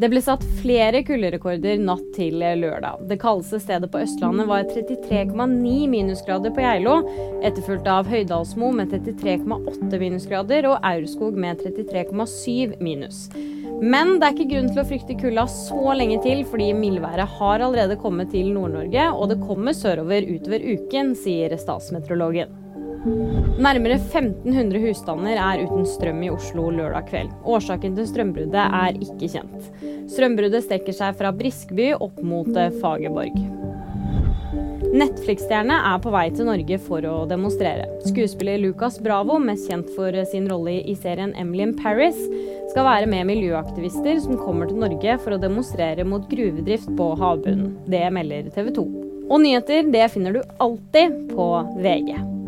Det ble satt flere kulderekorder natt til lørdag. Det kaldeste stedet på Østlandet var 33,9 minusgrader på Geilo, etterfulgt av Høydalsmo med 33,8 minusgrader og Aurskog med 33,7 minus. Men det er ikke grunn til å frykte kulda så lenge til, fordi mildværet har allerede kommet til Nord-Norge, og det kommer sørover utover uken, sier statsmeteorologen. Nærmere 1500 husstander er uten strøm i Oslo lørdag kveld. Årsaken til strømbruddet er ikke kjent. Strømbruddet strekker seg fra Briskeby opp mot eh, Fagerborg. Netflix-stjerne er på vei til Norge for å demonstrere. Skuespiller Lucas Bravo, mest kjent for sin rolle i serien Emily in Paris, skal være med miljøaktivister som kommer til Norge for å demonstrere mot gruvedrift på havbunnen. Det melder TV 2. Og nyheter det finner du alltid på VG.